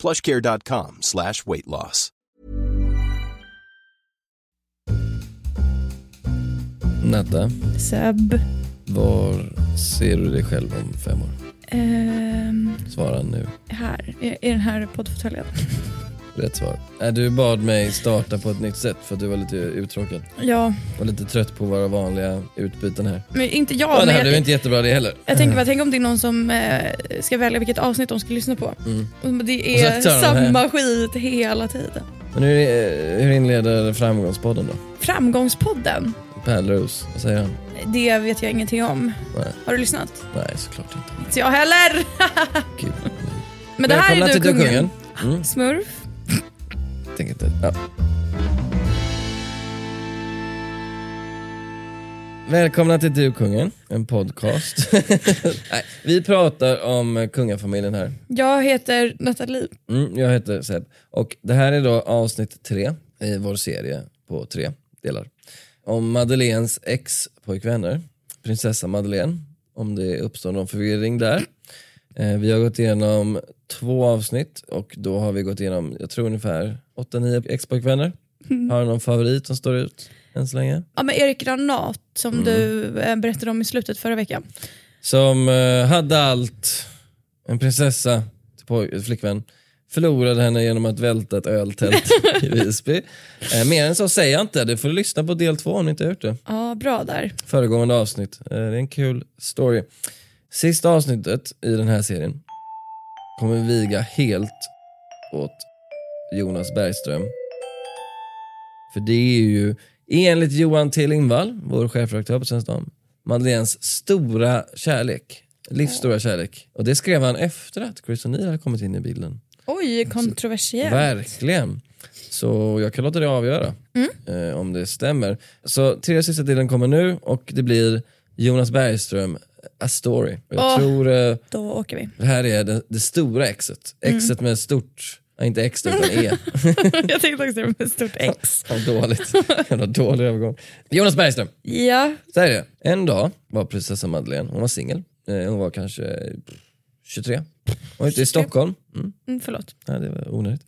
plushcare.com slash weight loss. Natta, Seb. var ser du dig själv om fem år? Ehm, Svara nu. här, i, i den här poddfåtöljen. Rätt svar. Äh, du bad mig starta på ett nytt sätt för att du var lite uttråkad. Ja, Och lite trött på våra vanliga utbyten här. men inte jag. Ja, det men här jag, blev inte jättebra det heller. jag tänker bara, tänk om det är någon som eh, ska välja vilket avsnitt de ska lyssna på. Mm. Det är tar de samma skit hela tiden. Men hur, eh, hur inleder framgångspodden då? Framgångspodden, Pärleros, vad säger han? det vet jag ingenting om. Nej, Har du lyssnat? nej såklart inte. Inte jag heller! Gud. Men det här Välkomna är du Du kungen. kungen. Mm, Smurf. Tänk inte. Ja. Välkomna till Du kungen, en podcast. nej, vi pratar om kungafamiljen här. Jag heter Nathalie. Mm, jag heter Seb. Och det här är då avsnitt tre i vår serie på tre delar. Om Madeleines ex-pojkvänner, prinsessa Madeleine, om det uppstår någon förvirring där. Eh, vi har gått igenom två avsnitt och då har vi gått igenom, jag tror ungefär 8-9 ex-pojkvänner. Har du någon favorit som står ut än så länge? Ja, men Erik Granat som Mm. du eh, berättade om i slutet förra veckan. Som eh, hade allt, en prinsessa till poj- flickvän, förlorade henne genom att välta ett öltält i Visby. Eh, mer än så säger jag inte, det får du lyssna på del två om ni inte har gjort det. Ja, bra där. Föregående avsnitt. Eh, det är en kul story. Sista avsnittet i den här serien kommer vi viga helt åt Jonas Bergström. För det är ju enligt Johan T Lindvall, vår chefredaktör på Svensk Dam, Madeleines stora kärlek. Livsstora kärlek. Och det skrev han efter att Chris O'Neill hade kommit in i bilden. Oj, kontroversiellt. Verkligen. Så jag kan låta det avgöra eh, om det stämmer. Så tredje sista delen kommer nu och det blir Jonas Bergström, A Story. Jag Åh. tror eh, Då åker vi. det här är det, det stora exet. Exet med stort, ja, inte X utan E. jag tänkte också med ett stort X. Vad dåligt. Jävla dålig övergång. Jonas Bergström, Ja, så här är det. En dag var prinsessa Madeleine, hon var singel. Eh, hon var kanske 23. Hon var i 23. Stockholm. Mm. mm, förlåt. Ja, det var onödigt.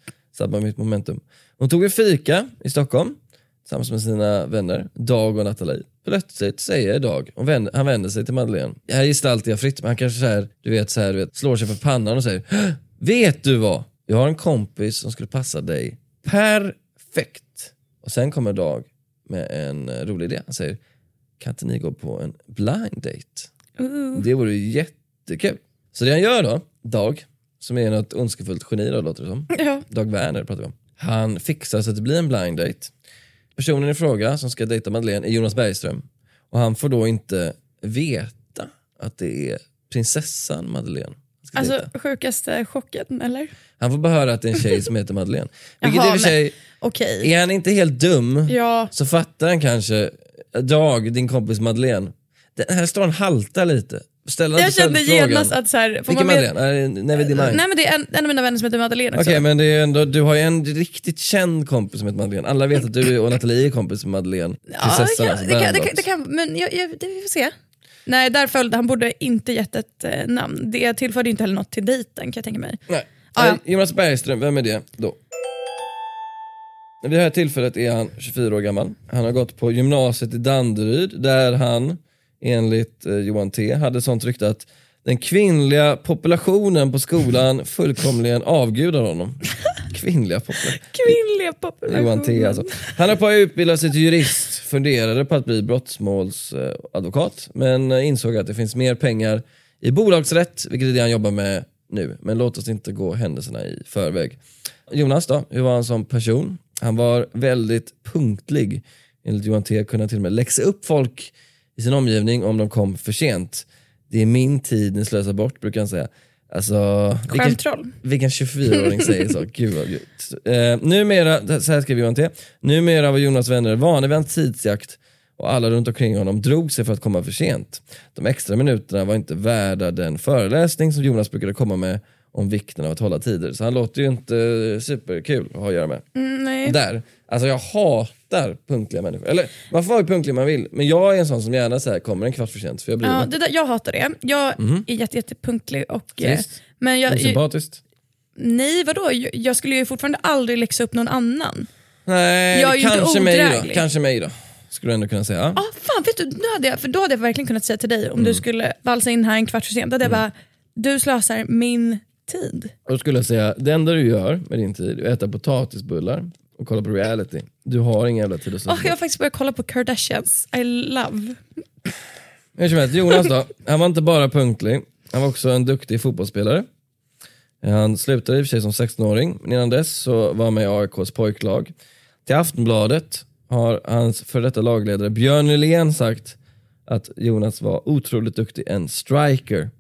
Man mitt momentum. Hon tog en fika i Stockholm tillsammans med sina vänner, Dag och Nathalie. Plötsligt säger Dag, och vänder, han vänder sig till Madeleine. Här gestaltar jag fritt, men han kanske så här, du vet, så här, du vet, slår sig för pannan och säger "Hå! Vet du vad? Jag har en kompis som skulle passa dig perfekt. Och sen kommer Dag med en eh, rolig idé. Han säger, kan inte ni gå på en blind date? Uh. Det vore jättekul. Så det han gör då, Dag, som är något ondskefullt geni då låter det som. Ja. Dag Werner pratar vi om. Han fixar så att det blir en blind date. Personen i fråga som ska dejta Madeleine är Jonas Bergström. Och han får då inte veta att det är prinsessan Madeleine. Han Alltså dejta. sjukaste chocken, eller? Han får bara höra att det är en tjej som heter Madeleine. Vilket Jaha, i och för sig, Okej. är han inte helt dum Ja, så fattar han kanske, Dag, din kompis Madeleine, den här storyn haltar lite. Ställ jag kände genast att så här, Vilken Madeleine? Är det Never Deny? Nej men det är en, en av mina vänner som heter Madeleine också. Okej men det är ändå, du har ju en riktigt känd kompis som heter Madeleine. Alla vet att du och Nathalie är kompis med Madeleine. ja, det Prinsessan kan, alltså, det, kan, det, kan, det kan, men jag, jag, det, vi får se. Nej, där följde han borde inte gett ett eh, namn. Det tillförde inte heller något till dejten kan jag tänka mig. Nej. Ah, ja. Jonas Bergström, vem är det då? Vid det här tillfället är han 24 år gammal. Han har gått på gymnasiet i Danderyd där han enligt eh, Johan T hade sånt rykte att den kvinnliga populationen på skolan fullkomligen avgudar honom. Kvinnliga populationen. Kvinnliga. Johan T alltså. Han har på att utbilda sig till jurist, funderade på att bli brottmålsadvokat men eh, insåg att det finns mer pengar i bolagsrätt, vilket är det han jobbar med nu. Men låt oss inte gå händelserna i förväg. Jonas då, hur var han som person? Han var väldigt punktlig. Enligt Johan T kunde han till och med läxa upp folk i sin omgivning om de kom för sent. Det är min tid ni slösar bort, brukar han säga. Alltså, vilken, Skärmtroll. vilken 24-åring säger så? Gud vad gud. Eh, numera, så här skriver Johan T. Numera var Jonas vänner hans tidsjakt och alla runt omkring honom drog sig för att komma för sent. De extra minuterna var inte värda den föreläsning som Jonas brukade komma med om vikten av att hålla tider. Så han låter ju inte superkul att ha att göra med. Mm, nej. Där. Alltså jag hatar punktliga människor. Eller man får vara punktlig man vill, men jag är en sån som gärna så här, kommer en kvart för sent för jag mig Ja, det där, jag hatar det. Jag är jätte, jättepunktlig och... eh, Visst. Men jag, jag, Osympatiskt. nej, vadå? Jag, jag skulle ju fortfarande aldrig läxa upp någon annan. Nej, Jag är ju kanske mig då. Kanske mig då. Skulle du ändå kunna säga. Ja. Ah, fan, vet du, nu hade jag, för då hade jag verkligen kunnat säga till dig om Mm. du skulle valsa in här en kvart för sent. Då hade jag bara, du slösar min tid. Och då skulle jag säga, det enda du gör med din tid är att äta potatisbullar och kolla på reality. Du har ingen jävla tid att slösa Oh, jag har faktiskt börjat kolla på Kardashians. I love. Hur som helst, Jonas då, han var inte bara punktlig, han var också en duktig fotbollsspelare. Han slutade i och för sig som 16-åring, men innan dess så var han med i AIKs pojklag. Till Aftonbladet har hans före detta lagledare Björn Nylén sagt att Jonas var otroligt duktig, en striker.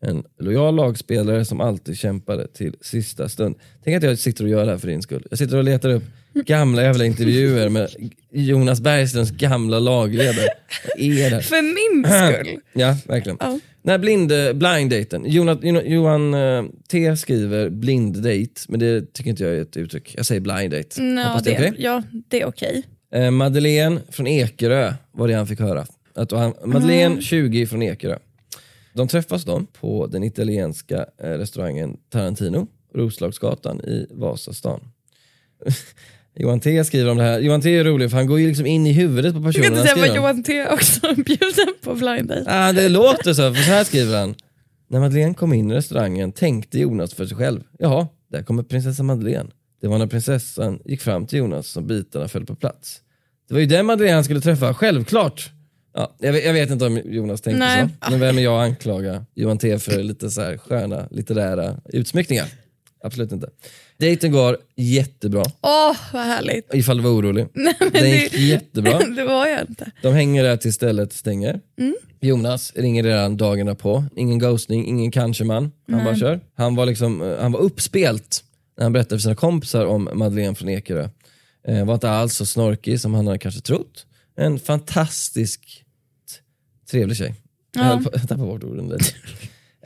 En lojal lagspelare som alltid kämpade till sista stund. Tänk att jag sitter och gör det här för din skull. Jag sitter och letar upp gamla jävla intervjuer med Jonas Bergströms gamla lagledare. Vad är det? För min skull. Ja, verkligen. Ja. Här blind, blind daten. Jonas, Johan eh, T skriver blind date, men det tycker inte jag är ett uttryck. Jag säger blind date. Hoppas det det. Ja, det är okej. Eh, Madeleine från Ekerö var det han fick höra. Att han, Madeleine, 20, från Ekerö. De träffas då på den italienska eh, restaurangen Tarantino, Roslagsgatan i Vasastan. Johan T skriver om det här. Johan T är rolig för han går ju liksom in i huvudet på Jag personen kan inte säga vad. Johan T också bjuden på blind date. Ah, det låter så, för så här skriver han. När Madeleine kom in i restaurangen tänkte Jonas för sig själv. Jaha, där kommer prinsessa Madeleine. Det var när prinsessan gick fram till Jonas som bitarna föll på plats. Det var ju den Madeleine han skulle träffa, självklart. Ja, jag, vet, jag vet inte om Jonas tänkte Nej. så, men vem är jag att anklaga Johan T för lite så här sköna litterära utsmyckningar? Absolut inte. Dejten går jättebra, Åh, vad härligt. ifall du var orolig. Nej, men Den gick det, jättebra. det var jag inte. De hänger där tills stället stänger. Mm. Jonas ringer redan dagarna på. Ingen ghostning, ingen kanske-man. Han bara kör. Han var, liksom, eh, han var uppspelt när han berättade för sina kompisar om Madeleine från Ekerö. Eh, var inte alls så snorkig som han hade kanske trott. En fantastisk trevlig tjej. Jag höll på att tappa bort orden lite.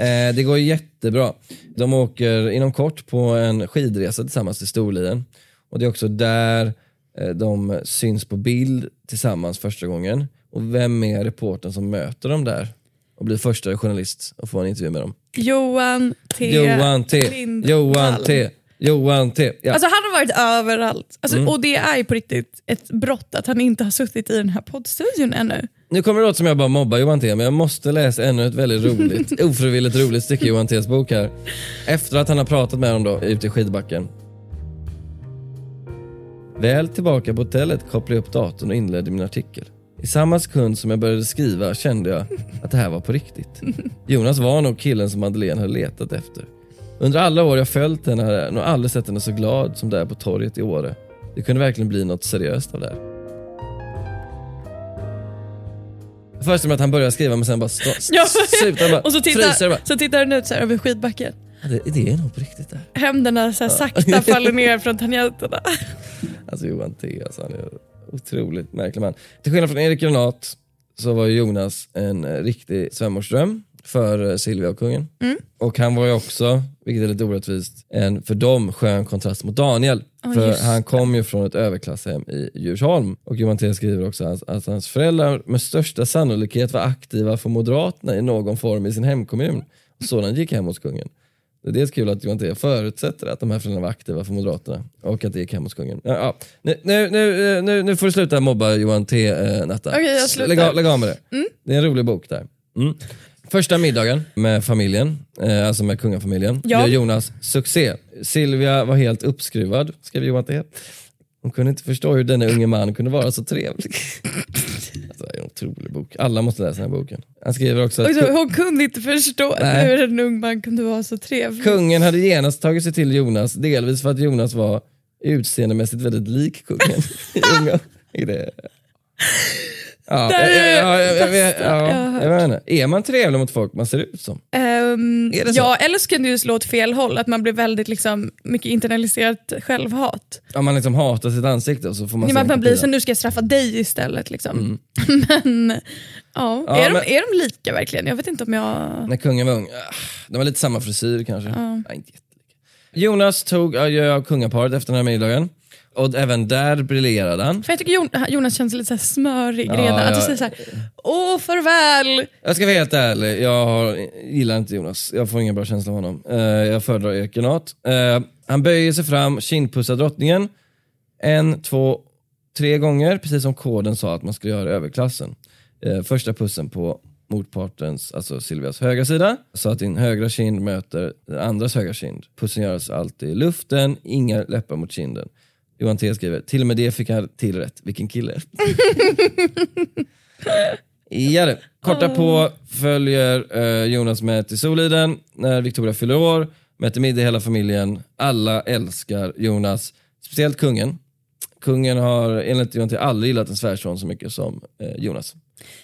Eh, det går jättebra. De åker inom kort på en skidresa tillsammans till Storlien. Och det är också där eh, de syns på bild tillsammans första gången. Och vem är reportern som möter dem där? Och blir första journalist och får en intervju med dem. Johan T. Johan T. Lindvall. Johan T. Johan T. Ja. Alltså han har varit överallt. Alltså, Mm. Och det är på riktigt ett brott att han inte har suttit i den här poddstudion ännu. Nu kommer det låta som jag bara mobbar Johan T, men jag måste läsa ännu ett väldigt roligt, ofrivilligt roligt stycke i Johan T's bok här. Efter att han har pratat med dem då, ute i skidbacken. Väl tillbaka på hotellet kopplade jag upp datorn och inledde min artikel. I samma sekund som jag började skriva kände jag att det här var på riktigt. Jonas var nog killen som Madeleine hade letat efter. Under alla år jag följt henne har jag nog aldrig sett henne så glad som där på torget i Åre. Det kunde verkligen bli något seriöst av det här. Föreställer mig att han börjar skriva men sen bara Ja, slutar bara, och så tittar, bara. så tittar han ut så över skidbacken. Ja, Det, det är nog på riktigt det här. Händerna så här sakta faller ner från tangenterna. Alltså Johan T, alltså, han är otroligt märklig man. Till skillnad från Erik Granat så var Jonas en riktig svärmorsdröm för Silvia och kungen. Mm. Och han var ju också, vilket är lite orättvist, en för dem skön kontrast mot Daniel. Ja, för han kom ju från ett överklasshem i Djursholm. Och Johan T skriver också att, att hans föräldrar med största sannolikhet var aktiva för Moderaterna i någon form i sin hemkommun. Och sådan gick hem hos kungen. Det är dels kul att Johan T förutsätter att de här föräldrarna var aktiva för Moderaterna och att det gick hem hos kungen. Ja, ja. Nu, nu, nu, eh, nu, nu får du sluta mobba Johan T, eh, Natta. Okej, jag slutar. lägg, lägg av med det. Det är en rolig bok där. Mm. Första middagen med familjen, eh, alltså med kungafamiljen, Ja. gör Jonas succé. Silvia var helt uppskruvad, skrev Johan T. Hon kunde inte förstå hur denna unge man kunde vara så trevlig. alltså, det är en otrolig bok. Alla måste läsa den här boken. Han skriver också att så, hon kunde inte förstå Nej. hur en ung man kunde vara så trevlig. Kungen hade genast tagit sig till Jonas, delvis för att Jonas var utseendemässigt väldigt lik kungen. I unga, i det. Ja, jag, vet- ja, jag inte. Är man trevlig mot folk man ser ut som? Är det så? ja, eller så kan det ju slå åt fel håll, att man blir väldigt liksom, mycket internaliserat självhat. Om man liksom hatar sitt ansikte och så får man att man blir så nu ska jag straffa dig istället. Liksom. men ja, Mm. Ja, är, men- De, är de lika verkligen? Jag vet inte om jag... När kungen var ung. ah, De var lite samma frisyr kanske. Nej, inte jättelika. Jonas tog adjö av kungaparet efter den här middagen. Och även där briljerade han. För jag tycker Jon- Jonas känns lite så smörig Ja, redan. Att du säger såhär, åh farväl. Jag ska vara helt ärlig, jag har, gillar inte Jonas. Jag får ingen bra känsla av honom. Eh, jag föredrar Ekenat. Uh, han böjer sig fram, kindpussar drottningen. En, två, tre gånger, precis som koden sa att man skulle göra i överklassen. Eh, första pussen på motpartens, alltså Silvias högra sida, så att din högra kind möter den andras högra kind. Pussen görs alltid i luften, inga läppar mot kinden. Johan T skriver, till och med det fick han till rätt. Vilken kille. Ja du. Korta på följer eh, Jonas med till Soliden när Victoria fyller år, mäter middag hela familjen. Alla älskar Jonas, speciellt kungen. Kungen har enligt Johan T aldrig gillat en svärson så mycket som eh, Jonas.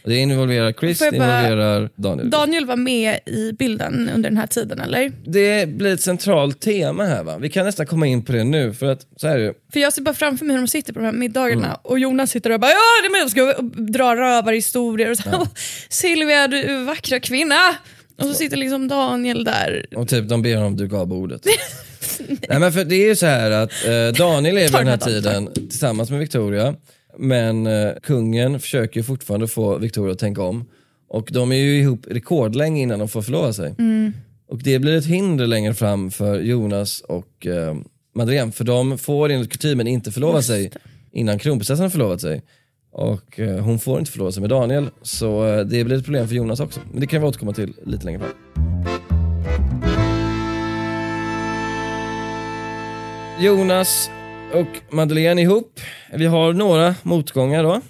Det involverar Chris, det involverar Daniel. Daniel var med i bilden under den här tiden eller? det blir ett centralt tema här va? Vi kan nästan komma in på det nu för att så här är det. För jag ser bara framför mig hur de sitter på de här middagarna Mm. och Jonas sitter och bara ja, det är med, jag ska dra rövarhistorier och så ja. Silvia du vackra kvinna. Och så sitter liksom Daniel där. Och typ de ber honom duka av bordet. Nej men för det är ju så här att eh, Daniel Ta den här tiden tillsammans med Victoria. Men eh, kungen försöker fortfarande få Victoria att tänka om. Och de är ju ihop rekordlänge innan de får förlova sig. Och det blir ett hinder längre fram för Jonas och eh, Madeleine. För de får enligt kutymen inte förlova sig innan kronprinsessan har förlovat sig. Och eh, hon får inte förlova sig med Daniel. Så eh, det blir ett problem för Jonas också. Men det kan vi återkomma till lite längre fram. Jonas och Madeleine ihop. Vi har några motgångar då.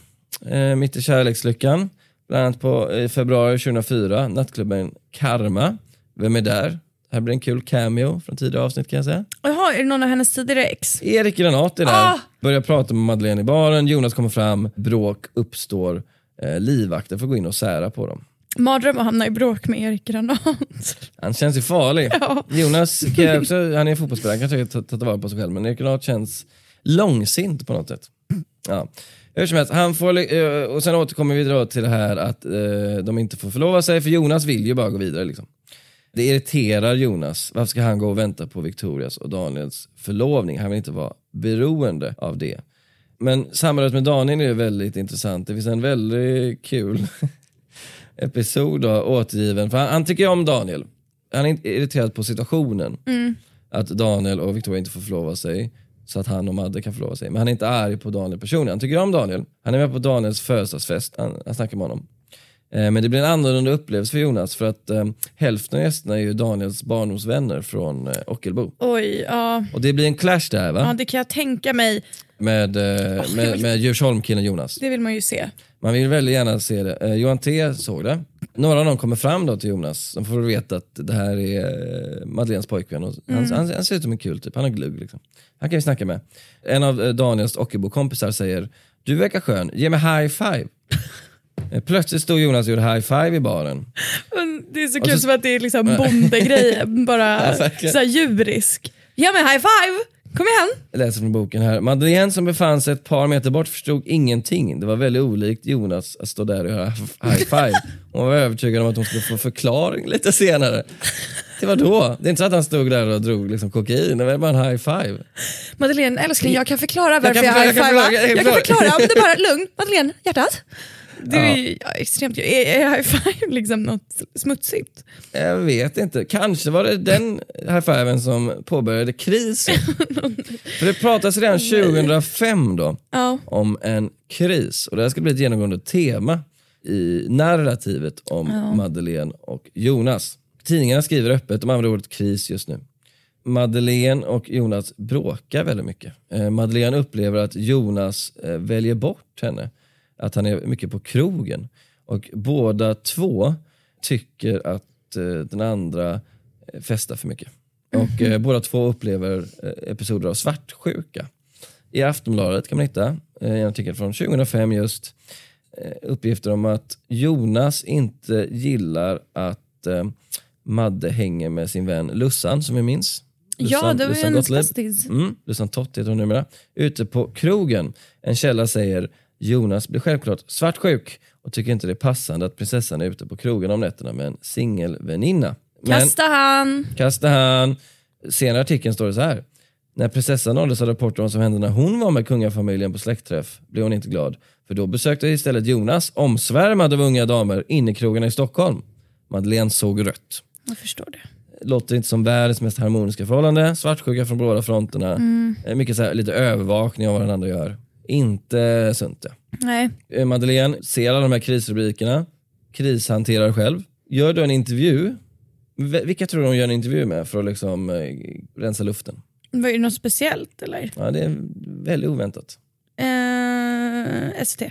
Eh, mitt i kärlekslyckan. Bland annat på i februari 2004, nattklubben Karma. Vem är där? Här blir en kul cameo från tidigare avsnitt kan jag säga. Jaha, är det någon av hennes tidigare ex? Erik Granat är där. Ah! Börjar prata med Madeleine i baren. Jonas kommer fram. Bråk uppstår. Eh, livvakter får gå in och sära på dem. Mardröm att hamna i bråk med Erik Granat. Han känns ju farlig. Ja. Jonas kan jag också, han är fotbollsspelare, han kan säkert ta, ta vara på sig själv, men Erik Granat känns långsint på något sätt. Ja. Hur som helst, han får, eh, och sen återkommer vi då till det här att eh, de inte får förlova sig, för Jonas vill ju bara gå vidare. Liksom. Det irriterar Jonas. Varför ska han gå och vänta på Victorias och Daniels förlovning? Han vill inte vara beroende av det. Men samrådet med Daniel är väldigt intressant. Det finns en väldigt kul episod då, återgiven. För han, han tycker om Daniel. Han är irriterad på situationen. Att Daniel och Victoria inte får förlova sig. Så att han och Madde kan förlova sig. Men han är inte arg på Daniel personligen. Han tycker om Daniel. Han är med på Daniels födelsedagsfest. Han, han snackar med honom. Eh, men det blir en annorlunda upplevelse för Jonas. För att eh, hälften av gästerna är ju Daniels barndomsvänner från eh, Ockelbo. Oj, ja. Och det blir en clash där va? ja, det kan jag tänka mig. Med, eh, med, med Djursholm-killen Jonas. Det vill man ju se. Man vill väldigt gärna se det. Eh, Johan T såg det. Några av dem kommer fram då till Jonas. De får veta att det här är eh, Madeleines pojkvän. Och han, han, han ser ut som en kul typ. Han har glugg liksom. Han kan vi snacka med. En av Daniels Ockelbo-kompisar säger Du verkar skön, ge mig high five. Plötsligt stod Jonas och gjorde high five i baren. Det är så kul så- som att det är liksom bondegrej, bara Ja, så här djurisk. Ge mig high five! Kom igen! Jag läser från boken här. Madeleine som befann sig ett par meter bort förstod ingenting. Det var väldigt olikt Jonas att stå där och göra high five. Hon var övertygad om att hon skulle få förklaring lite senare. Det var då. Det är inte så att han stod där och drog liksom kokain, det var bara en high five. Madeleine älskling, jag kan förklara varför kan jag, förklara, high jag kan five. förklara, jag kan Jag kan förklara. förklara, det är bara lugn. Madeleine, hjärtat. Det är ju ja, extremt Är, high five liksom något smutsigt? Jag vet inte. Kanske var det den high fiven som påbörjade krisen. För det pratas redan 2005 då Ja. om en kris. Och det här ska bli ett genomgående tema i narrativet om Madeleine och Jonas. Tidningarna skriver öppet, de använder ordet kris just nu. Madeleine och Jonas bråkar väldigt mycket. Eh, Madeleine upplever att Jonas eh, väljer bort henne. Att han är mycket på krogen. Och båda två tycker att eh, den andra eh, festar för mycket. Och eh, båda två upplever eh, episoder av svartsjuka. I Aftonbladet kan man hitta eh, en artikel från 2005 just eh, uppgifter om att Jonas inte gillar att eh, Madde hänger med sin vän Lussan som vi minns. Ja, Lussan- det var Lussan en Gottlieb. spastis. Mm, Lussan Tott heter hon numera. Ute på krogen. En källa säger Jonas blir självklart svartsjuk och tycker inte det är passande att prinsessan är ute på krogen om nätterna med en singelväninna. Men Kasta han. kasta han. Senare i artikeln står det så här. När prinsessan nåddes av rapporter om vad som hände när hon var med kungafamiljen på släktträff blev hon inte glad. För då besökte istället Jonas, omsvärmad av unga damer, innekrogarna i Stockholm. Madeleine såg rött. Jag förstår det. Låter inte som världens mest harmoniska förhållande. Svartsjuka från båda fronterna. Eh, Mycket så här, lite övervakning av vad den andra gör. Inte sunt. Nej. Eh, Madeleine ser alla de här krisrubrikerna. Krishanterar själv. Gör du en intervju. Vilka tror du hon gör en intervju med för att liksom eh, rensa luften? Var det något speciellt eller? Ja, det är väldigt oväntat. Eh, ST.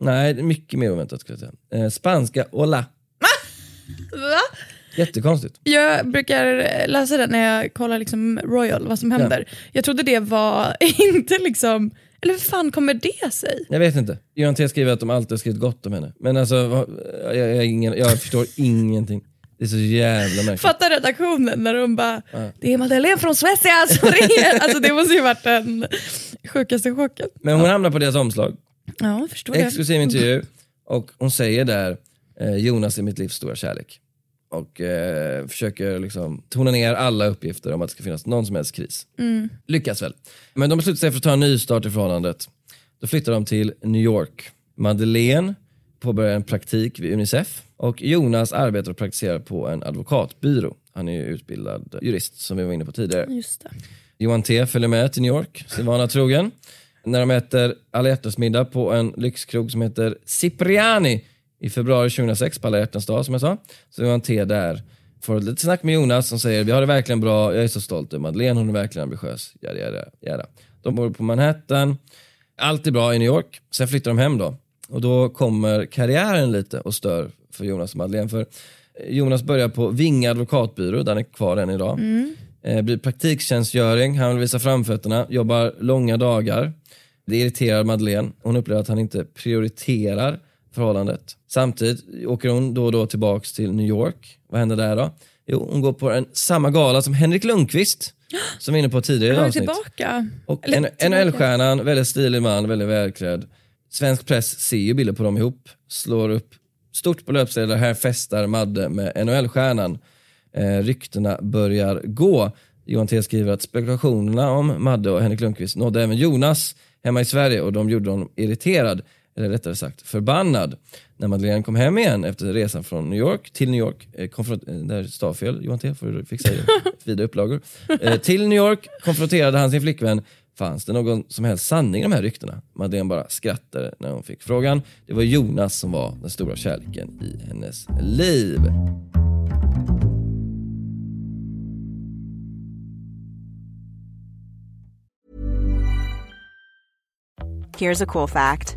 Nej, det är mycket mer oväntat skulle jag säga. Eh, spanska hola. Va? Jättekonstigt. Jag brukar läsa det när jag kollar liksom Royal, vad som händer. Jag trodde det var inte liksom, eller hur fan kommer det sig? Jag vet inte. Johan T skriver att de alltid har skrivit gott om henne. Men alltså, jag, jag, jag, ingen, jag förstår ingenting. Det är så jävla märkligt. Fatta redaktionen när de bara, det är Madeleine från Suecia som ringer. alltså det måste ju varit den sjukaste chocken. Men hon hamnar på deras omslag. Ja, jag förstår det. Exklusiv intervju. Och hon säger där, eh, Jonas är mitt livs stora kärlek. Och eh, försöker liksom tona ner alla uppgifter om att det ska finnas någon som helst kris. Lyckas väl. Men de beslutar sig för att ta en ny start i förhållandet. Då flyttar de till New York. Madeleine påbörjar en praktik vid Unicef. Och Jonas arbetar och praktiserar på en advokatbyrå. Han är ju utbildad jurist som vi var inne på tidigare. Just det. Johan T följer med till New York, sin vana trogen. När de äter alla hjärtans middag på en lyxkrog som heter Cipriani i februari 2006 på alla hjärtans dag som jag sa. Så är Johan T där. Får ett litet snack med Jonas som säger vi har det verkligen bra, jag är så stolt över Madeleine, hon är verkligen ambitiös. Jada, jada, jada. De bor på Manhattan, allt är bra i New York. Sen flyttar de hem då. Och då kommer karriären lite och stör för Jonas och Madeleine. För Jonas börjar på Vinga advokatbyrå, där han är kvar än idag. Eh, blir praktiktjänstgöring, han vill visa framfötterna, jobbar långa dagar. Det irriterar Madeleine. Hon upplever att han inte prioriterar förhållandet. Samtidigt åker hon då och då tillbaks till New York. Vad händer där då? Jo, hon går på en, samma gala som Henrik Lundqvist, som vi var inne på tidigare Han är avsnitt. tillbaka. Och. NHL-stjärnan, väldigt stilig man, väldigt välklädd. Svensk press ser ju bilder på dem ihop, slår upp stort på löpsedlar, här festar Madde med NHL-stjärnan. Eh, ryktena börjar gå. Johan T skriver att spekulationerna om Madde och Henrik Lundqvist nådde även Jonas hemma i Sverige och de gjorde honom irriterad, eller rättare sagt förbannad. När Madeleine kom hem igen efter resan från New York till New York, eh, konfront- eh, där stavfel, Johan T får du fixa i vida upplagor. Eh, till New York konfronterade han sin flickvän Fanns det någon som helst sanning i de här ryktena? Madeleine bara skrattade när hon fick frågan. Det var Jonas som var den stora kärleken i hennes liv. Here's a cool fact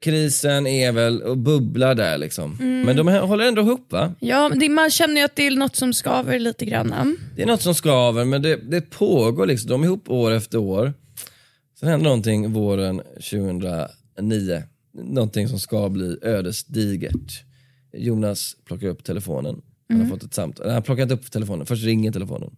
Krisen är väl och bubblar där liksom. Men de håller ändå ihop va? Ja, det, man känner ju att det är något som skaver lite grann. Det är något som skaver men det, det pågår liksom. De är ihop år efter år. Sen händer någonting våren 2009. Någonting som ska bli ödesdigert. Jonas plockar upp telefonen. Han har fått ett samtal. Han plockar inte upp telefonen, först ringer telefonen.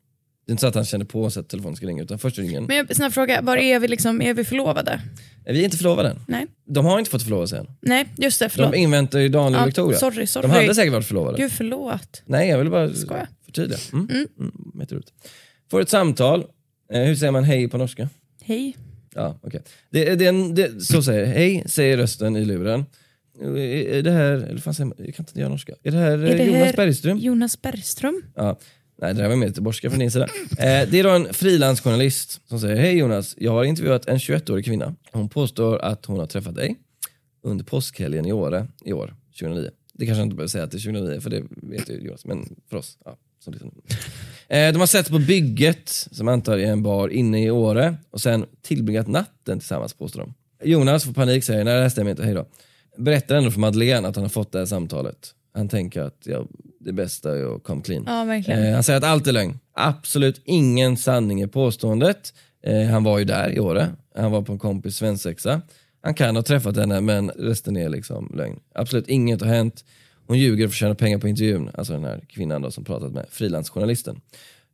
Det är inte så att han känner på sig att telefonen ska ringa utan först ringer. Men jag- snabb fråga, var är vi, liksom, är vi förlovade? Vi är inte förlovade än. Nej, De har inte fått förlova sig än. Nej just det, förlåt. De inväntar ju Daniel och Ja, Victoria. sorry, sorry. De hade säkert varit förlovade. Gud förlåt. Nej, jag ville bara Skoja. förtydliga. Mm. Mm. jätteroligt. Får ett samtal. Eh, hur säger man hej på norska? Hej. Ja, okej. Det, det, en- det, så säger hej, säger rösten i luren. Är är det här, eller fan säger man, jag kan inte göra norska. Är det här eh, Är det Jonas här Bergström? Jonas Bergström? Ja. Nej, det där var mer göteborgska från din sida. Eh, det är då en frilansjournalist som säger, hej Jonas, jag har intervjuat en 21-årig kvinna. Hon påstår att hon har träffat dig under påskhelgen i Åre i år, 2009. Det kanske jag inte behöver säga att det är 2009, för det vet ju Jonas, men för oss, ja. som liksom. Eh, de har sett på bygget, som jag antar är en bar inne i Åre, och sen tillbringat natten tillsammans påstår de. Jonas får panik säger, nej det här stämmer inte, hej då. Berättar ändå för Madeleine att han har fått det här samtalet. Han tänker att jag det bästa är att come clean. Ja, verkligen. Eh, han säger att allt är lögn. Absolut ingen sanning i påståendet. Eh, han var ju där i Åre. Han var på en kompis svensexa. Han kan ha träffat henne men resten är liksom lögn. Absolut inget har hänt. Hon ljuger för att tjäna pengar på intervjun. Alltså den här kvinnan då som pratat med frilansjournalisten.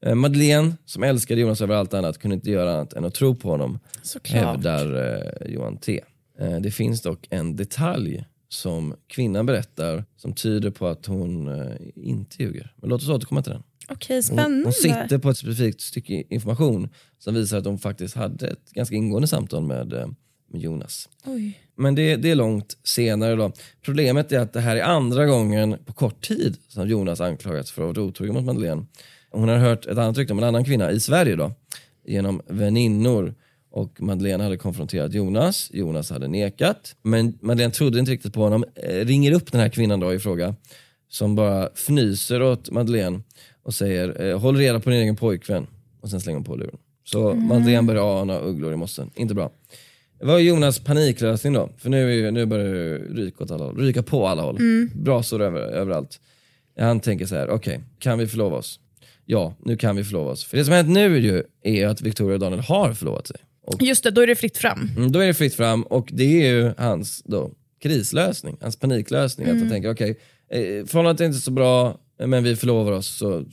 Eh, Madeleine, som älskade Jonas över allt annat, kunde inte göra annat än att tro på honom. Såklart. Hävdar eh, Johan T. Eh, det finns dock en detalj som kvinnan berättar som tyder på att hon eh, inte ljuger. Men låt oss återkomma till den. Okej, Hon, spännande. hon sitter på ett specifikt stycke information som visar att hon faktiskt hade ett ganska ingående samtal med, eh, med Jonas. Oj. Men det, det är långt senare. Då. Problemet är att det här är andra gången på kort tid som Jonas anklagats för att vara otrogen mot Madeleine. Hon har hört ett annat rykte om en annan kvinna i Sverige då, genom väninnor. Och Madeleine hade konfronterat Jonas, Jonas hade nekat. Men Madeleine trodde inte riktigt på honom. Eh, ringer upp den här kvinnan då i fråga, som bara fnyser åt Madeleine och säger eh, håll reda på din egen pojkvän. Och sen slänger hon på luren. Så Madeleine börjar ana ugglor i mossen. Inte bra. Vad är Jonas paniklösning då? För nu, är, nu börjar det ryka åt alla håll. Ryka på alla håll. Brasor över, överallt. Han tänker så här, okej, kan vi förlova oss? Ja, nu kan vi förlova oss. För det som har hänt nu är ju är att Victoria och Daniel har förlovat sig. Och Just det, då är det fritt fram. Mm, då är det fritt fram och det är ju hans då, krislösning, hans paniklösning. Att han tänker, okej, eh, förhållandet är inte så bra, men vi förlovar oss. Så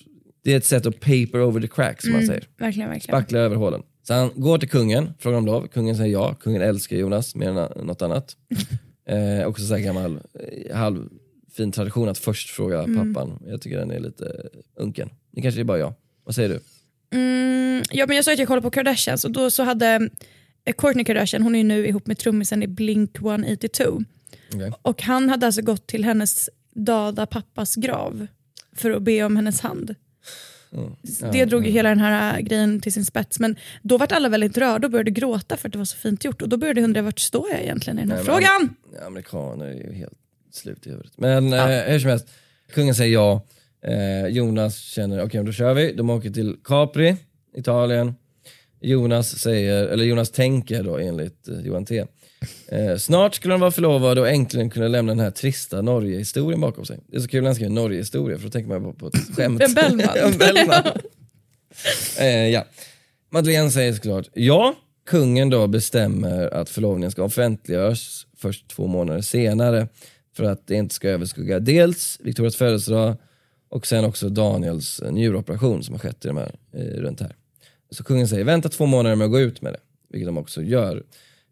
det är ett sätt att paper over the cracks, som man säger. Verkligen, verkligen. Spackla över hålen. Så han går till kungen, frågar om lov. Kungen säger ja. Kungen älskar Jonas mer än något annat. eh, också så här gammal, eh, halv fin tradition att först fråga pappan. Jag tycker den är lite unken. Det kanske är bara jag. Vad säger du? Mm, ja, men jag sa att jag kollade på Kardashians och då så hade eh, Kourtney Kardashian, hon är nu ihop med trummisen i Blink 182. Okej. Och han hade alltså gått till hennes döda pappas grav för att be om hennes hand. Det drog ju hela den här äh, grejen till sin spets. Men då vart alla väldigt rörda och började gråta för att det var så fint gjort. Och då började jag undra vart står jag egentligen i den här Nej, men- frågan? Amerikaner är ju helt slut i huvudet. Men eh, hur som helst, kungen säger ja. Eh, Jonas känner, okej då kör vi. De åker till Capri, Italien. Jonas säger, eller Jonas tänker då enligt eh, Johan T. Eh, snart skulle de vara förlovade och äntligen kunna lämna den här trista Norge-historien bakom sig. Det är så kul när han skriver Norge-historia för då tänker man på, på ett skämt. En Bellman. en Bellman. eh, ja. Madeleine säger såklart ja. Kungen då bestämmer att förlovningen ska offentliggöras först två månader senare för att det inte ska överskugga dels Victorias födelsedag och sen också Daniels eh, njuroperation som har skett i de här, eh, runt här. Så kungen säger vänta två månader med att gå ut med det, vilket de också gör.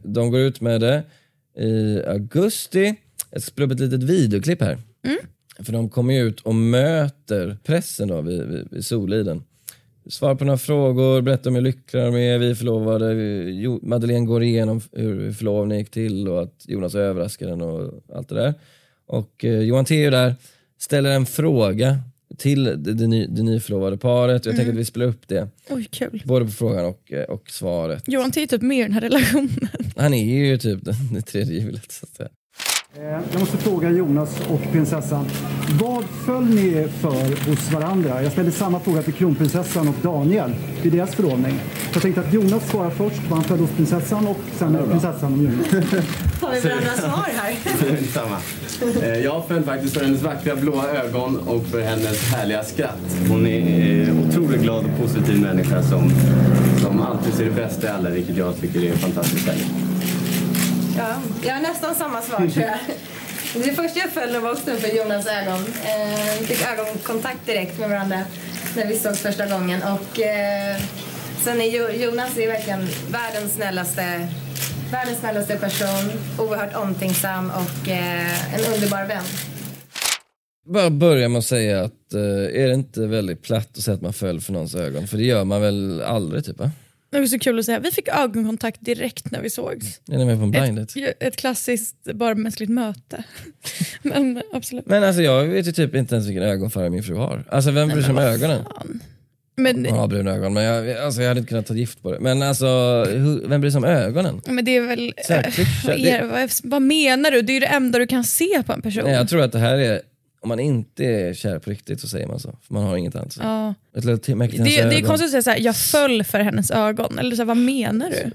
De går ut med det i augusti. Jag ska spela upp ett litet videoklipp här. För de kommer ut och möter pressen då vid, vid, vid Soliden. Svarar på några frågor, berättar om hur lyckliga de är, vi är förlovade. Vi- Madeleine går igenom hur förlovningen gick till och att Jonas överraskade den och allt det där. Och eh, Johan T är ju där, ställer en fråga till det, det, ny, det nyförlovade paret. Jag tänker att vi spelar upp det, Oj, kul. både på frågan och, eh, och svaret. Johan är typ med i den här relationen. Han är ju typ det, det tredje hjulet så att säga. Eh, Jag måste fråga Jonas och prinsessan. Vad föll ni för hos varandra? Jag ställde samma fråga till kronprinsessan och Daniel vid deras förlovning. Jag tänkte att Jonas svarar först vad han föll hos prinsessan och sen prinsessan om Jonas. Har vi varandras svar här? Samma. Eh, Jag föll faktiskt för hennes vackra blåa ögon och för hennes härliga skratt. Hon är eh, otroligt glad och positiv människa som, som alltid ser det bästa i alla, vilket jag tycker är fantastiskt härligt. Ja, jag har nästan samma svar tror jag. Det första jag föll var också för Jonas ögon. Eh, vi fick ögonkontakt direkt med varandra. när vi såg första gången. Och eh, sen är Jonas är verkligen världens snällaste, världens snällaste person. Oerhört omtänksam och eh, en underbar vän. Bara börja med att säga att är det inte väldigt platt att säga att man föll för någons ögon? För det gör man väl aldrig typ va? Det var så kul att säga. Vi fick ögonkontakt direkt när vi sågs. Är ni med på en blind date? Ett, ett klassiskt bara mänskligt möte. Men absolut. Men alltså jag vet ju typ inte ens vilken ögonfärg min fru har. Alltså vem bryr sig om ögonen? Men, Hon har bruna ögon men jag, alltså, jag hade inte kunnat ta gift på det. Men alltså hur, vem bryr sig om ögonen? men det är väl... Här, eh, vad, är, vad, vad menar du? Det är ju det enda du kan se på en person. Nej, jag tror att det här är, om man inte är kär på riktigt så säger man så. För man har inget annat att säga. Ja. Det, det är konstigt att säga såhär, jag föll för hennes ögon. Eller så här, vad menar du?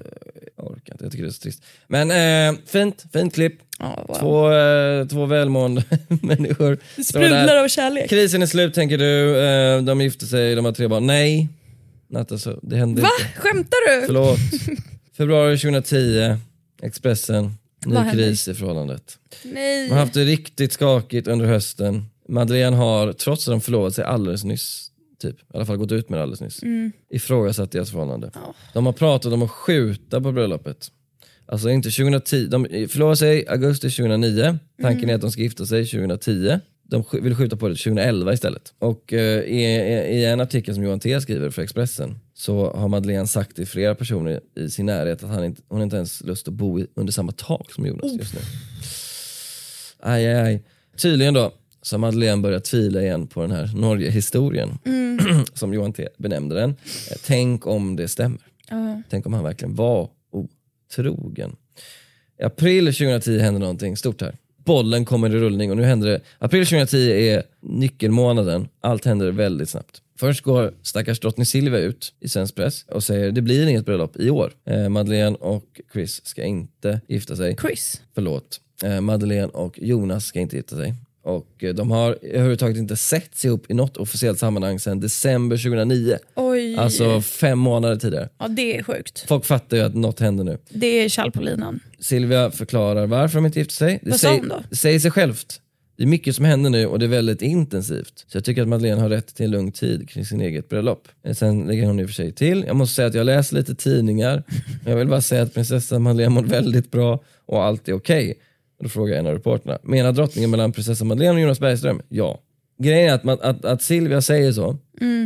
Jag orkar inte, jag tycker det är så trist. Men eh, fint, fint klipp. Ja, wow. Två, eh, två välmående människor. Det sprudlar av kärlek. Krisen är slut tänker du, eh, de gifte sig, de har tre barn. Nej, Natta, så, det hände Va? inte. Skämtar du? Förlåt. Februari 2010, Expressen, ny hände? kris i förhållandet. Nej. De har haft det riktigt skakigt under hösten. Madeleine har, trots att de förlovat sig alldeles nyss, typ, i alla fall gått ut med det alldeles nyss, Mm. ifrågasatt deras förhållande. De har pratat om att skjuta på bröllopet. Alltså inte 2010, de förlovade sig augusti 2009, tanken Mm. är att de ska gifta sig 2010. De vill skjuta på det till 2011 istället. Och eh, i, i en artikel som Johan T skriver för Expressen så har Madeleine sagt till flera personer i sin närhet att han inte, hon inte ens lust att bo i, under samma tak som Jonas just nu. Aj, aj, aj. Tydligen då så har Madeleine börjat tvivla igen på den här Norge-historien som Johan T benämnde den. Eh, Tänk om det stämmer. Ja. Tänk om han verkligen var otrogen. I april 2010 hände någonting stort här. Bollen kommer i rullning och nu händer det. April 2010 är nyckelmånaden. Allt händer väldigt snabbt. Först går stackars drottning Silvia ut i svensk press och säger det blir inget bröllop i år. Eh, Madeleine och Chris ska inte gifta sig. Chris? Förlåt. Eh, Madeleine och Jonas ska inte gifta sig. Och eh, de har överhuvudtaget inte setts ihop i något officiellt sammanhang sedan december 2009. Oj. Alltså fem månader tidigare. Ja, det är sjukt. Folk fattar ju att något händer nu. Det är kall på linan. Silvia förklarar varför de inte gifter sig. Det Vad sa hon då? Det säger sig självt. Det är mycket som händer nu och det är väldigt intensivt. Så jag tycker att Madeleine har rätt till en lugn tid kring sin eget bröllop. Eh, Sen lägger hon i och för sig till. Jag måste säga att jag läser lite tidningar. Jag vill bara säga att prinsessan Madeleine mår väldigt bra och allt är okej. Och Då frågar en av reporterna. Menar drottningen mellan prinsessan Madeleine och Jonas Bergström? Ja. Grejen är att, man, att, att Silvia säger så,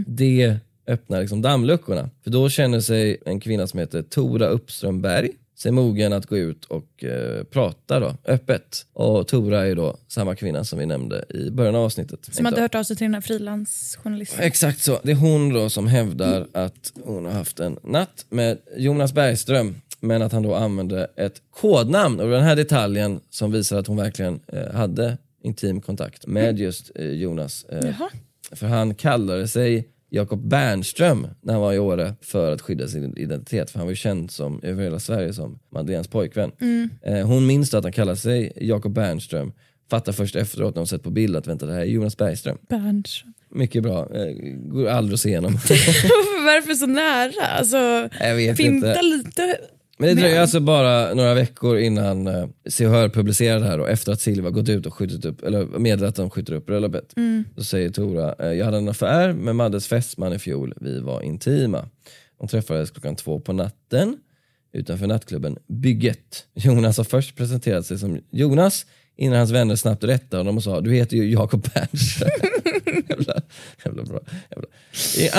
det öppnar liksom dammluckorna. För då känner sig en kvinna som heter Tora Uppström Berg sig mogen att gå ut och eh, prata då, öppet. Och Tora är då samma kvinna som vi nämnde i början av avsnittet. Som hade hört av sig till den här frilansjournalisten. Exakt så. Det är hon då som hävdar att hon har haft en natt med Jonas Bergström men att han då använde ett kodnamn. Och den här detaljen som visar att hon verkligen eh, hade intim kontakt med just eh, Jonas. Eh, för han kallade sig Jakob Bernström när han var i Åre för att skydda sin identitet. För han var ju känd som, över hela Sverige som Madeleines pojkvän. Eh, hon minns att han kallade sig Jakob Bernström. Fattar först efteråt när hon sett på bild att vänta det här är Jonas Bergström. Berns. Mycket bra. Eh, går aldrig att se igenom. Varför så nära? Alltså, Jag vet finta inte. lite. Men det dröjer Men- alltså bara några veckor innan eh, Se och Hör publicerade det här och efter att Silva gått ut och skjutit upp, eller meddelat att de skjuter upp bröllopet. Då säger Tora, eh, jag hade en affär med Maddes fästman i fjol, vi var intima. De träffades klockan två på natten utanför nattklubben Bygget. Jonas har först presenterat sig som Jonas innan hans vänner snabbt rättade honom och sa du heter ju Jakob Bernström. jävla, jävla bra. Jävla.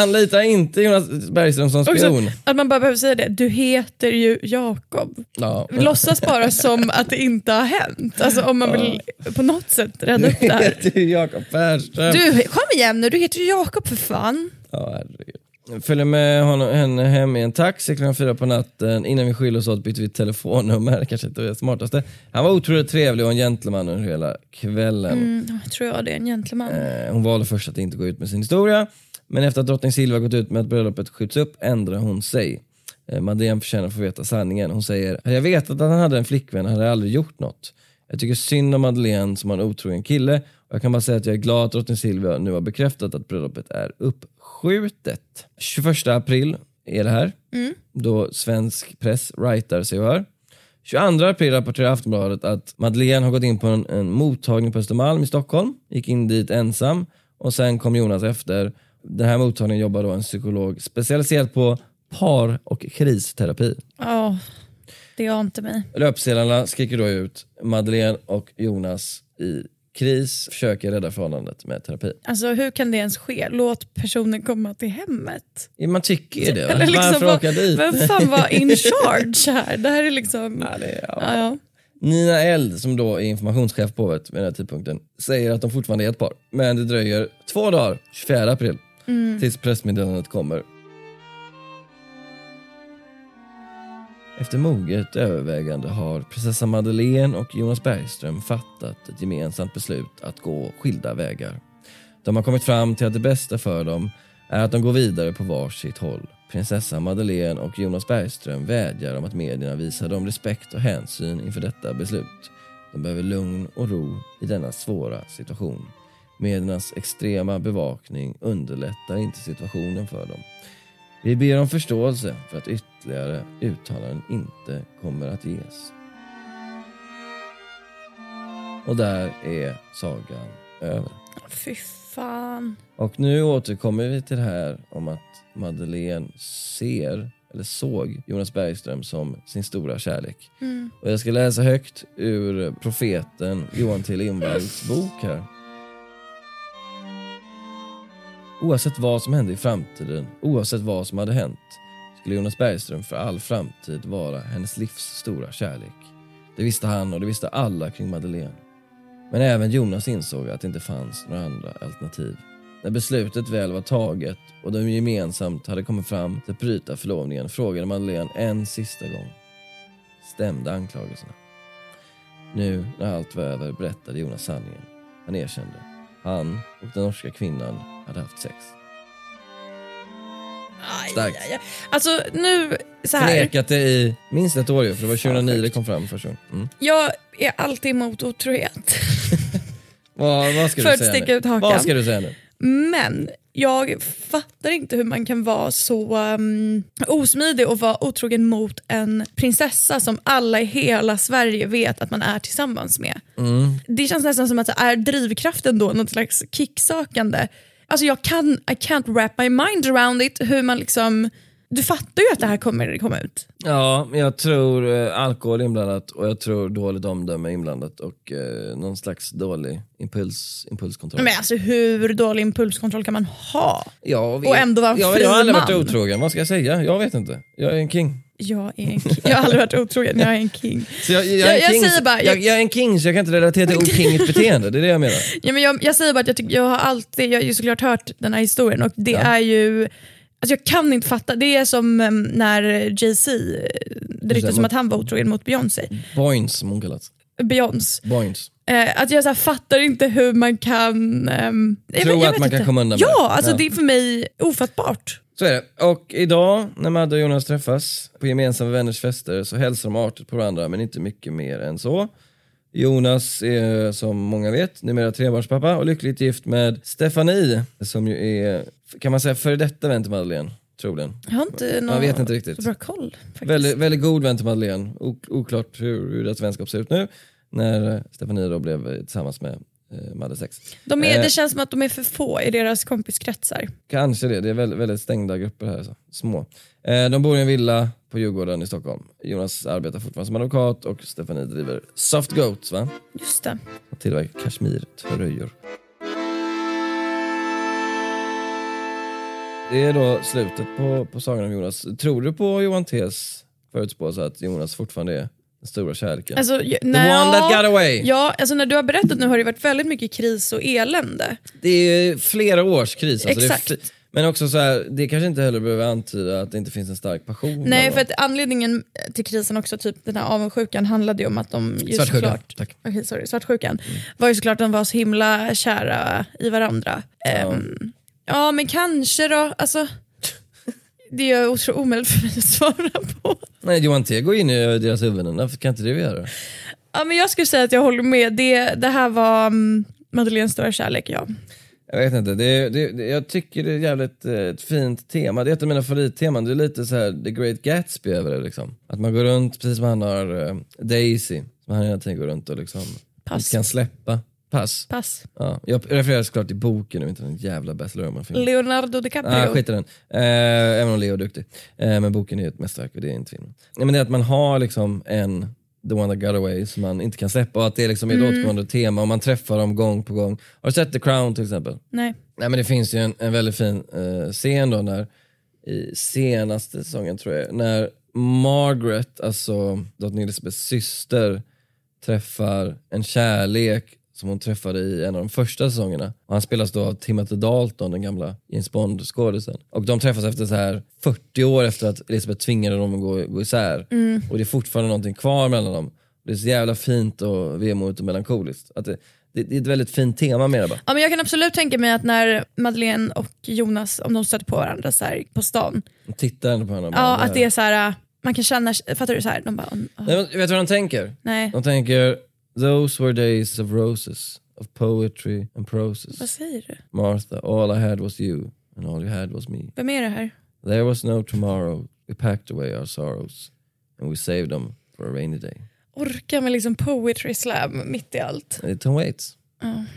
Anlita inte Jonas Bergström som Också, spion. att man bara behöver säga det. Du heter ju Jakob. Ja. Låtsas bara som att det inte har hänt. Alltså om man vill på något sätt rädda upp det Du här. heter ju Jakob Bernström. Du, kom igen nu, du heter ju Jakob för fan. Ja, herregud. Följer med honom, henne hem i en taxi klockan fyra på natten. Innan vi skiljer oss åt bytte vi telefonnummer, kanske inte det smartaste. Han var otroligt trevlig och en gentleman under hela kvällen. Mm, tror jag det en gentleman. Eh, hon valde först att inte gå ut med sin historia, men efter att drottning Silvia gått ut med att bröllopet skjuts upp ändrade hon sig. Eh, Madeleine förtjänar att få veta sanningen. Hon säger, hade jag vetat att han hade en flickvän hade jag aldrig gjort något. Jag tycker synd om Madeleine som har en otrogen kille och jag kan bara säga att jag är glad att drottning Silvia nu har bekräftat att bröllopet är uppskjutet. 21 april är det här, då svensk press writar sig och hör. 22 april rapporterar Aftonbladet att Madeleine har gått in på en, en mottagning på Östermalm i Stockholm, gick in dit ensam och sen kom Jonas efter Den här mottagningen jobbar då en psykolog specialiserad på par och kristerapi. Ja, det ante mig. Löpsedlarna skriker då ut Madeleine och Jonas i kris försöker rädda förhållandet med terapi. Alltså hur kan det ens ske? Låt personen komma till hemmet. Man tycker ju det. Eller liksom, Varför åka dit? Vem fan var in charge här? Det här är liksom... Ja, är- ja. Ja, ja. Nina Eld, som då är informationschef på hovet vid den här tidpunkten, säger att de fortfarande är ett par. Men det dröjer två dagar, 24 april, tills pressmeddelandet kommer. Efter moget övervägande har prinsessa Madeleine och Jonas Bergström fattat ett gemensamt beslut att gå skilda vägar. De har kommit fram till att det bästa för dem är att de går vidare på varsitt håll. Prinsessa Madeleine och Jonas Bergström vädjar om att medierna visar dem respekt och hänsyn inför detta beslut. De behöver lugn och ro i denna svåra situation. Mediernas extrema bevakning underlättar inte situationen för dem. Vi ber om förståelse för att ytterligare uttalanden inte kommer att ges. Och där är sagan över. Fy fan. Och nu återkommer vi till det här om att Madeleine ser, eller såg, Jonas Bergström som sin stora kärlek. Och jag ska läsa högt ur profeten Johan T Lindvalls bok här. Oavsett vad som hände i framtiden, oavsett vad som hade hänt, skulle Jonas Bergström för all framtid vara hennes livs stora kärlek. Det visste han och det visste alla kring Madeleine. Men även Jonas insåg att det inte fanns några andra alternativ. När beslutet väl var taget och de gemensamt hade kommit fram till att bryta förlovningen frågade Madeleine en sista gång. Stämde anklagelserna? Nu när allt var över berättade Jonas sanningen. Han erkände. Han och den norska kvinnan hade haft sex. Aj, Starkt. aj, aj. Alltså nu, så här. Förnekat det i minst ett år ju, för det var 2009 det kom fram första gången. Mm. Jag är alltid emot otrohet. Vad, vad ska För du att säga sticka nu? ut hakan. Vad ska du säga nu? Men jag fattar inte hur man kan vara så um, osmidig och vara otrogen mot en prinsessa som alla i hela Sverige vet att man är tillsammans med. Det känns nästan som att är drivkraften då något slags kicksökande. Alltså jag kan, I can't wrap my mind around it. Hur man liksom, du fattar ju att det här kommer komma ut. Ja, men jag tror eh, alkohol inblandat och jag tror dåligt omdöme inblandat och eh, någon slags dålig impuls, impulskontroll. Men alltså hur dålig impulskontroll kan man ha? jag och ändå vara jag, fri jag har aldrig varit man. otrogen, vad ska jag säga? Jag vet inte. Jag är en king. Jag, är en king. jag har aldrig varit otrogen, jag är en king. Så jag, jag, Jag- är en jag king, säger bara- jag, jag- jag är en king så jag kan inte relatera till okingigt beteende, det är det jag menar. Ja, men jag, säger bara att jag, tycker, jag har alltid, jag har ju såklart hört den här historien och det är ju, alltså jag kan inte fatta, det är som em, när Jay-Z, eh, det ryktas som att han var otrogen mot Beyoncé. Boins som hon kallas. Beyoncé. Boins. Eh, att jag så här, fattar inte hur man kan... ehm, jag Tro vet- jag att man kan inte. komma undan med Ja, det. alltså Ja. det är för mig ofattbart. Så är det. Och idag när Madde och Jonas träffas på gemensamma vänners fester så hälsar de artigt på varandra men inte mycket mer än så. Jonas är som många vet numera trebarnspappa och lyckligt gift med Stefanie som ju är, kan man säga, före detta vän till Madeleine, troligen. Jag har inte någon Jag vet inte riktigt. så bra koll. Faktiskt. Väldigt, väldigt god vän till Madeleine. Ok- oklart hur, hur deras vänskap ser ut nu när eh, Stefanie då blev eh, tillsammans med eh, Madde sex. De är, Eh. det känns som att de är för få i deras kompiskretsar. Kanske det, det är väldigt, väldigt stängda grupper här. Så. Små. Eh, de bor i en villa på Djurgården i Stockholm. Jonas arbetar fortfarande som advokat och Stefanie driver Soft Goats va? Just det. Och tillverkar kashmirtröjor. Det är då slutet på, på sagan om Jonas. Tror du på Johan T's förutspåelse att Jonas fortfarande är den stora kärleken? Alltså, The nej, one that ja. got away! Ja, alltså när du har berättat nu har det varit väldigt mycket kris och elände. Det är flera års kris. Alltså Exakt. Men också så här, det kanske inte heller behöver antyda att det inte finns en stark passion. Nej, för att anledningen till krisen också, typ den här avundsjukan, handlade ju om att de ju Svartsjukan, såklart, tack. Okej, sorry, svartsjukan, var ju såklart att de var så himla kära i varandra. Ehm, ja, men kanske då, alltså. Det är otro omöjligt för mig att svara på. Nej, Johan T går in i deras huvuden, varför kan inte det vi göra? Ja, men jag skulle säga att jag håller med, det, det här var um, Madeleines stora kärlek, ja. Jag vet inte, det, det, det, jag tycker det är jävligt eh, ett fint tema. Det är ett av mina favoritteman. Det är lite så här The Great Gatsby över det. Liksom. Att man går runt, precis som han har eh, Daisy, som han hela tiden går runt och liksom Pass. inte kan släppa. Pass. Pass. Ja, jag refererar såklart till boken nu, inte den jävla Baz Luhrmann-filmen. Leonardo DiCaprio. Ah, skit i den. Eh, även om Leo är duktig. Eh, men boken är ju ett mästerverk och det är inte filmen. Nej, men det är att man har liksom en The One That Got Away som man inte kan släppa och att det är liksom ett Mm. återkommande tema och man träffar dem gång på gång. Har du sett The Crown till exempel? Nej. Nej men det finns ju en, en väldigt fin eh, scen då när, i senaste säsongen tror jag, när Margaret, alltså drottning Elizabeths syster, träffar en kärlek som hon träffade i en av de första säsongerna. Och han spelas då av Timothy Dalton, den gamla James Bond-skådisen. Och de träffas efter så här 40 år efter att Elizabeth tvingade dem att gå, gå isär. Och det är fortfarande någonting kvar mellan dem. Det är så jävla fint och vemodigt och melankoliskt. Att det, det, det är ett väldigt fint tema med det bara. Ja, men jag kan absolut tänka mig att när Madeleine och Jonas, om de stöter på varandra så här på stan, Titta ändå på bara, ja, att det är så här, man kan känna, fattar du? Så här, de bara, "Åh, Nej, vet du vad de tänker? nej, De tänker Those were days of roses, of poetry and vad process. säger du? Martha, all I had was you and all you had was me. Vem är det här? There was no tomorrow, we packed away our sorrows and we saved them for a rainy day. Orkar med liksom poetry slam mitt i allt. Tom Waits.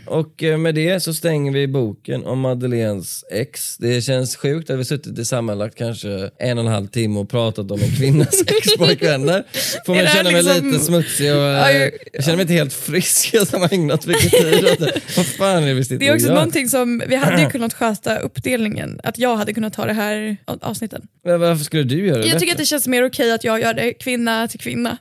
Och eh, med det så stänger vi boken om Madeleines ex. Det känns sjukt att vi suttit i sammanlagt kanske en och en halv timme och pratat om en kvinnas ex-pojkvänner. Får man känna mig liksom- lite smutsig och Ja, eh, ju- jag känner mig inte helt frisk som har ägnat mycket tid åt det. Vad fan är det vi sitter Det är också någonting som, vi hade ju kunnat sköta uppdelningen, att jag hade kunnat ta det här avsnitten. Men varför skulle du göra det Jag tycker att bättre? det känns mer okej att jag gör det kvinna till kvinna.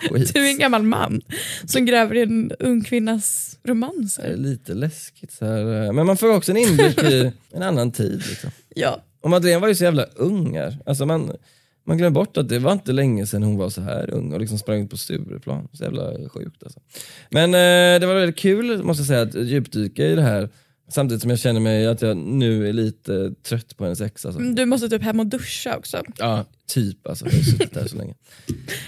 Skit. Du är en gammal man som gräver i en ung kvinnas romans. Det är lite läskigt så här. eh, Men man får också en inblick i en annan tid. Liksom. Ja. Och Madeleine var ju så jävla ung här. Alltså man, man glömmer bort att det var inte länge sedan hon var så här ung och liksom sprang ut på Stureplan. Så jävla sjukt alltså. Men eh, det var väldigt kul måste jag säga att djupdyka i det här. Samtidigt som jag känner mig att jag nu är lite trött på hennes ex. Alltså. Du måste typ hem och duscha också. Ja, typ alltså. Jag har suttit där så länge.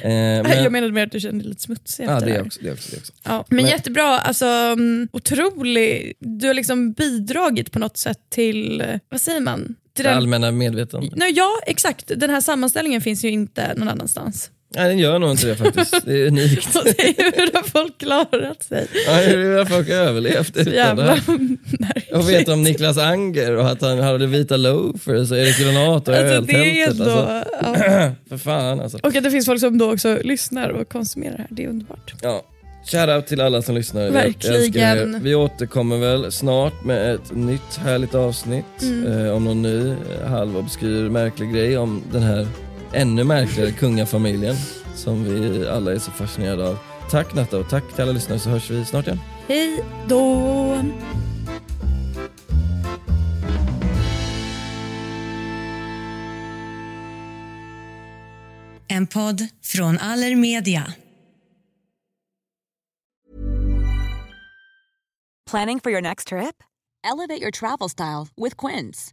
Eh, men, Jag menade mer att du kände dig lite smutsig ja, efter det det också. Det också, det också. Ja, men, Men- jättebra, alltså mm, otrolig. Du har liksom bidragit på något sätt till, eh, vad säger man? Till Det den, allmänna medvetande. Nej, ja exakt, den här sammanställningen finns ju inte någon annanstans. Nej, den gör nog inte det faktiskt. Det är unikt. Det hur har folk klarat sig? Ja, hur har folk överlevt utan det jävla här? märkligt. Jag vet om Niklas Anger och att han hade vita loafers och Erik Granat och Alltså, det öltältet. ändå, Alltså. ja. För fan alltså. Och att det finns folk som då också lyssnar och konsumerar det här, det är underbart. Ja. Shoutout till alla som lyssnar. Verkligen. er. Vi återkommer väl snart med ett nytt härligt avsnitt Mm. eh, om någon ny eh, halvobskyr märklig grej om den här ännu märkligare kungafamiljen som vi alla är så fascinerade av. Tack Natta och tack till alla lyssnare så hörs vi snart igen. Hej då! En podd från Allermedia. Planning for your next trip? Elevate your travel style with Quince.